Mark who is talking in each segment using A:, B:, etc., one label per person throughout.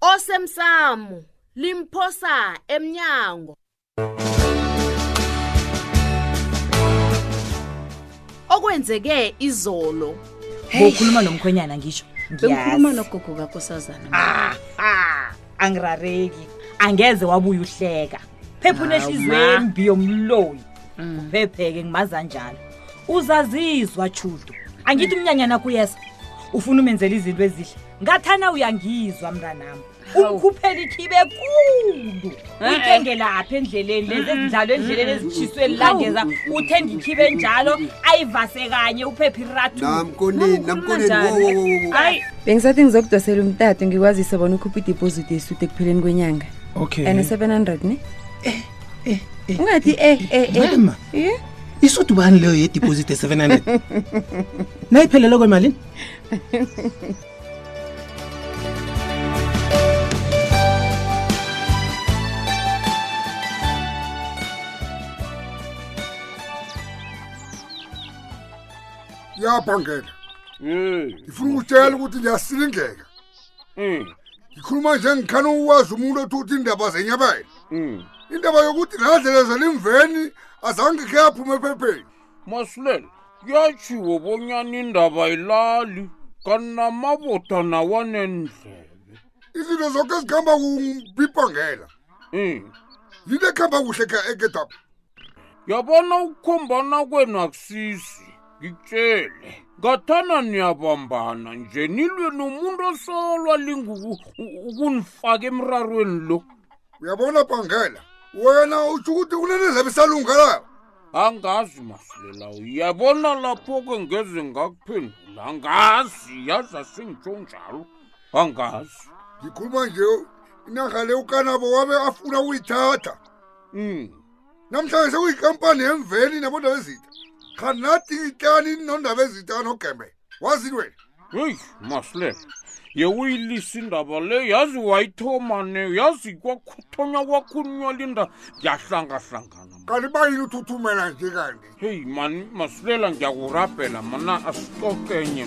A: osemsamo limphosa emnyango okwenzeke izolo
B: ngokhuluma nomkhwenyana ngisho
C: bengikhuluma nogogo kakosazana
B: ah, ah, angirareki angeze wabuya uhleka phepha
C: unehliziyweni
B: mbi yomloyi mm. uphepheke ngimaza njalo uzazizwa chudo angithi umnyanya nakho uyesa ufuna umenzela izinto ezihle ngathana uyangizwa mntanami umkhuphela ikhibe ekulu uyithengelaphi endleleni lezi ezidlalwa endleleni ezitshiswe lilangeza uthenga ikhibe enjalo ayivase kanye uphepha iratu
D: namkoneni namkoneni wo, wo, wo, wo, wo.
B: hayi
E: bengisathi ngizokudosela umtato ngikwazise bona ukhupha idibhozidi esude ekupheleni kwenyanga
F: okay
E: and 700 ne ungathi eh eh eh
F: Mama.
E: Eh?
F: isudu bani leyo yediphosit e-700 nayiphelelwe kwemalini
D: yabhangela
G: Mm.
D: ngifuna ukutshela ukuthi ngiyasilingeka
G: Mm.
D: ngikhuluma nje ngikhani ukwazi umuntu othi uthi indaba zenyabela
G: Mm.
D: indaba yokuthi nadlelezela imveni azange khe aphume ephepheni
G: masilela kuyatjhiwo bonyana indaba ilali kanina mabotha nawa nendlebe
D: izinto zoke ezikhamba kubhibhangela
G: um
D: yinto ekuhamba kuhle kha ekedapha
G: yabona ukukhombana kwenu akusizi ngitshele ngathana niyabambana nje nilwe nomuntu osolwa lingukunifaka emrarweni lo
D: uyabona bhangela wena utsho ukuthi kunenendlebe isalungelayo
G: angazi masilela uyabona lapho-ke ngeze ngakuphendula angazi yazi asingitsho njalo angazi
D: ngikhuluma nje inarha le ukanabo wabe afuna ukuyithatha
G: um
D: namhlanje sekuyikampani yemveni nabondaba ezitha khani nathi ngitani nondaba ezitha kanogembe wazini wena
G: heyi masle ye uyilisa indaba le yazi wayithoma ne yazi kwakhuthonywa kwakhulunywa linda ngiyahlangahlangana
D: kanti bayini uthuthumela nje kanti
G: heyi mani masilela ngiyakurabhela mana asixokenye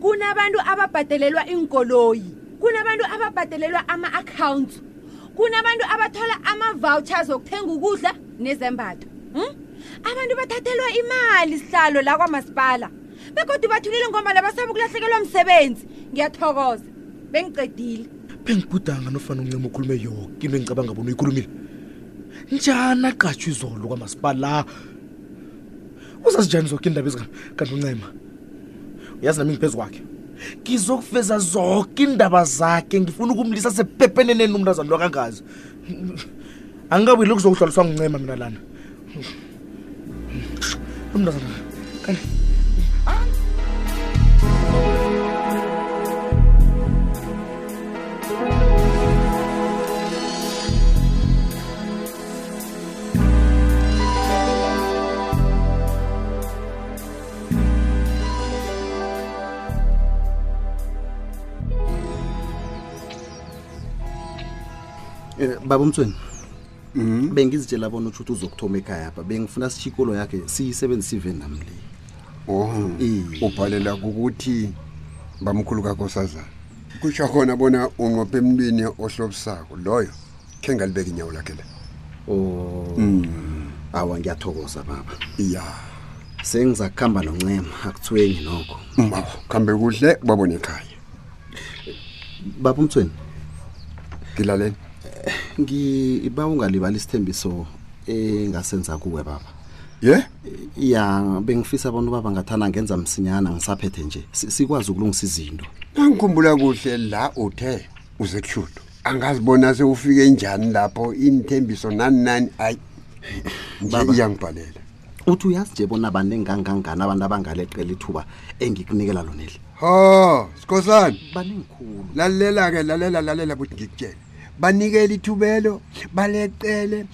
E: kunabantu ababhadelelwa iinkoloyi kunabantu ababhadelelwa ama-accounts kunabantu abathola ama-vouchers okuthenga ukudla nezembatho hmm? abantu bathathelwa imali sihlalo la kwamasipala begodwa bathulile ngombana basaba ukulahlekelwa msebenzi ngiyathokoza bengicedile
F: bengibhudanga nofana uncema ukhulume yoke into engicabanga bona uyikhulumile njani aqatshwa izolo kwamasipala la uzazijani zoke indaba ezikani kanti uncema uyazi nami ngiphezu kwakhe ngizokuveza zoke indaba zakhe ngifuna ukumlisa sepepeneneni umntazana lo akangazi angikabuyile ukuzokuhlaliswa nguncema mina lana umntazana kanti
H: Eh, baba umtsweni Mhm. bengizitshela bona utsho ukuthi uzokuthoma ekhaya pha bengifuna sishikolo yakhe siyisebenzisa iveni nami le
D: Oh.
H: Iye.
D: Ubhalela ukuthi bamkhulu kakosazana. Kusho khona bona unqophe emntwini ohlobisako loyo. khe ngalibeka inyawo lakhe le
H: oh mm. awa ngiyathokoza baba
D: ya
H: sengiza kuhamba noncema akuthwengi nokho
D: baba kambe kuhle babone ekhaya
H: baba umthweni
D: ngilaleni
H: ngiba ungalibali isithembiso engasenza kuwe baba
D: ye
H: ya bengifisa abantu baba ngathana ngenza msinyana ngisaphethe nje sikwazi ukulungisa izinto
D: ngikhumbula kuhle la uthe uzekhulu angazibona sewufike njani lapho inithembiso nani nani ayi
H: Baba.
D: iyangibhalela
H: uthi uyazi nje bona baningi kangangani abantu abangaleqela ithuba engikunikela loneli
D: ho sikhosani
H: baningi khulu
D: lalela-ke lalela lalela buthi ngikutshele banikele ithubelo baleqele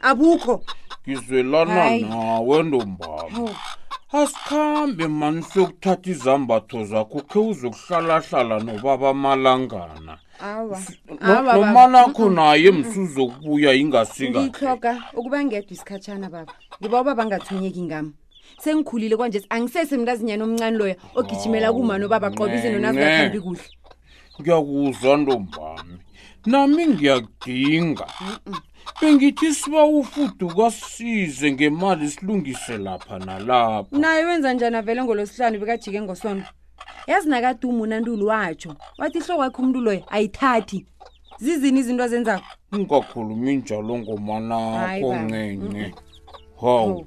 E: abukho
G: ngizwelana
E: Hayi.
G: nawe ntombaba asikhambe mani siyokuthatha izambatho zakho khe uzokuhlalahlala nobaba amalangana
E: awa
G: No- awa baba. nomanakho naye msuzokubuya ingasikahle
E: ngiyihloga ukuba ngedwa isikhatshana baba ngiba ubaba angathunyeki ngami sengikhulile kwanje angisese mntazinyana omncane loya ogijimela kumani obaba qobe izinto
G: Nene.
E: nazingakhambi kuhle
G: ngiyakuzwa ntombami nami ngiyakudinga bengithi siba ufudu kasize ngemali silungise lapha nalapha
E: naye wenza njani avele ngolosihlanu bekajike ngosono yazi nakade umunantulu watsho wathi ihloko wakhe umntu loyo ayithathi zizini izinto azenzako
G: ungakhulumi njalo ngomanakho Hayi
E: baba.
G: ncenye hawu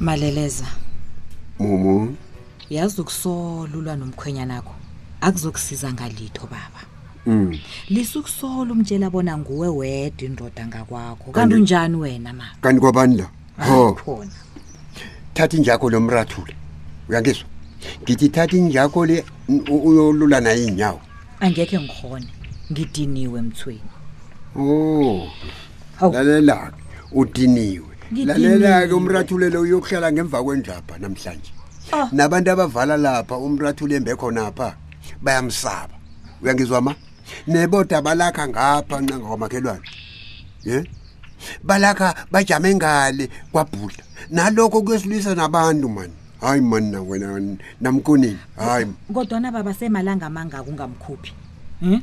B: maleleza
D: mumu
B: yazi ukusola ulwa nomkhwenyanakho akuzokusiza ngalitho baba
D: mm.
B: lisukusola umtshela bona nguwe wedwa indoda ngakwakho kanti unjani wena ma
D: kanti kwabani la ho
B: khona
D: thatha injakho lo mrathule uyangizwa ngithi thatha injakho le n- u- uyolula naye iinyawo
B: angekhe ngikhone ngidiniwe mthweni
D: o lalelake udiniwe lalelake umrathulelo uyokuhlala ngemva kwenjabha namhlanje
B: ah.
D: nabantu abavala lapha umrathule embe khonapha bayamsaba uyangizwa ma neboda balakha ngapha ncenga kwamakhelwane ye balakha bajame ngale kwabhula nalokho kuyosilwisa nabantu mani hayi mani na wena namkonini hayi
B: kodwana baba semalanga amangaka ungamkhuphi um hmm?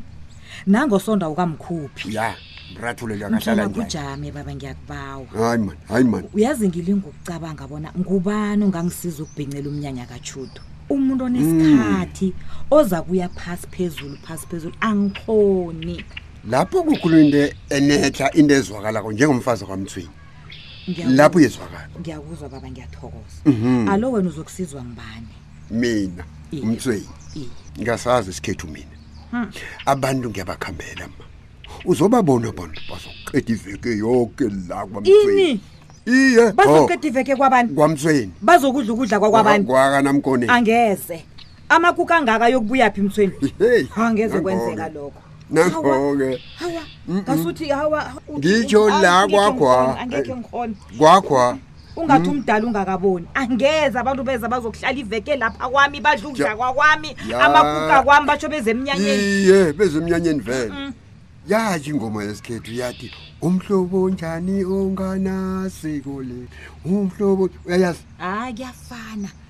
B: nangosonda ukamkhuphi
D: ya mrathu leli akahlala
B: mthola
D: njani
B: kujame baba ngiyakubawa
D: hayi mani hayi mani
B: uyazi ngilinga ukucabanga bona ngubani ongangisiza ukubhincela umnyanya katshudu umuntu onesikhathi oza kuya phasi phezulu phasi phezulu angikhoni
D: lapho kukhuluma into enetha into ezwakalako njengomfazi kwamthweni
B: Ngiyaku-
D: lapho uyezwakala
B: ngiyakuzwa baba ngiyathokoza
D: Mhm.
B: alo wena uzokusizwa ngibani
D: mina
B: Iye.
D: umthweni
B: Iye.
D: ngiyasazi isikhethu mina
B: Hmm.
D: abantu ngiyabakhambela ma uzobabona bona bazoqeda iveke yoke la kwamsweni iye oh.
B: bazoqeda iveke kwabani
D: kwamsweni
B: bazokudla ukudla kwakwabani
D: kwakanamkoneni
B: angeze amakuka angaka yokubuya phi
D: mthweni
B: angeze kwenzeka lokho
D: nangoke
B: hawa ngasuthi hawa
D: ngitsho la kwakwa kwakwa
B: ungathi hmm? umdala ungakaboni angeze abantu beza bazokuhlala iveke lapha kwami badla ukudla kwakwami amakuka kwami batsho bezemnyanyeni
D: iye bezemnyanyeni vele
B: hmm.
D: yathi ingoma yesikhethu yathi umhlobo njani onganasiko le umhlobo uyayazi
B: hayi kuyafana ah,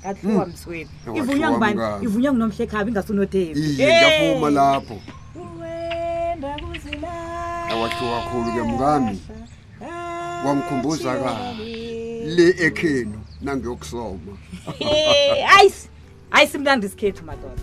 F: ngadliwa msweli
B: Yewathiwa
F: ivunywa ngubani
B: mngani.
F: ivunywa ngunomhle khabi ingasunothebi
B: iye ngiyavuma lapho awahluka khulu ke mngami wangikhumbuza ka le ekhenu nangiyokusoma
F: ayisi ayisi mnandi isikhethu madoda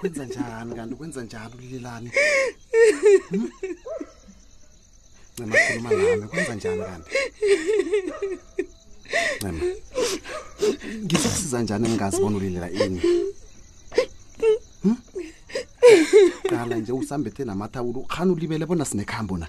H: kwenza njani kanti kwenza njani ulilelani hmm? ncema khuluma nami kwenza njani kanti ncema ngizokusiza njani ngingazi bona ulilela ini hmm? qala nje usambethe namathawulo khani ulibele bona sinekhambo na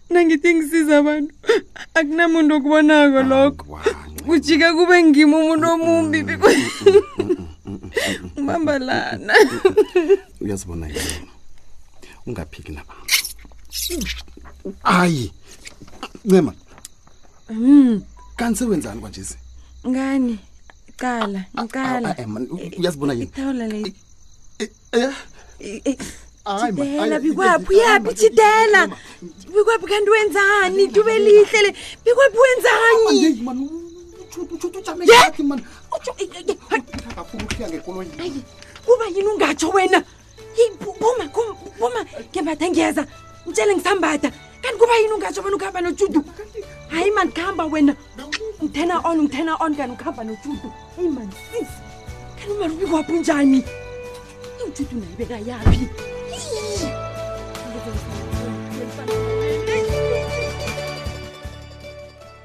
E: nangithi ngisiza abantu akunamuntu okubonako lokho kujika kube ngima umuntu omumbi ubamba lana
H: uyazibona yena ungaphiki nabantu ayi ncema mm. kanti sewenzani kwanjesi
E: ngani qala ngiqala
H: uyazibona yini chidela
E: bikwaphi uyaphi
H: chidela
E: bikwaphi kanti wenzani dube lihle le bikwaphi wenzani kuba yini ungatsho wena buma buma ngembada ngiyeza ngitshele ngisambada kanti kuba yini ungatsho wena ukuhamba nojudu hayi mani kuhamba wena ngithena on ngithena on kanti ukuhamba nojudu eyi mani sis kanti umali ubikwaphi njani ijudu nayo bekayaphi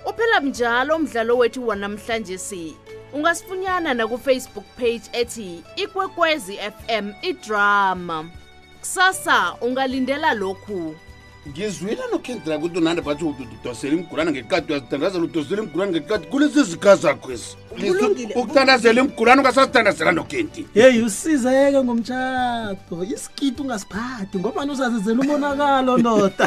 A: uphela mnjalo umdlalo wethu wanamhlanje si ungasifunyana nakufacebook page ethi ikwekwezi fm idrama kusasa ungalindela lokhu
I: ngizwile nokhendela ukuthi unande bathi udosela imgulana ngeqadi uyazithandazela udosela imgulana ngeqadi kulezi zika zakhwesi ukuthandazela imgulana ungasazithandazela nokenti
J: yeyi usizeke ngomtshato isigidi ungasiphathi ngobani usazizela umonakalo ndoda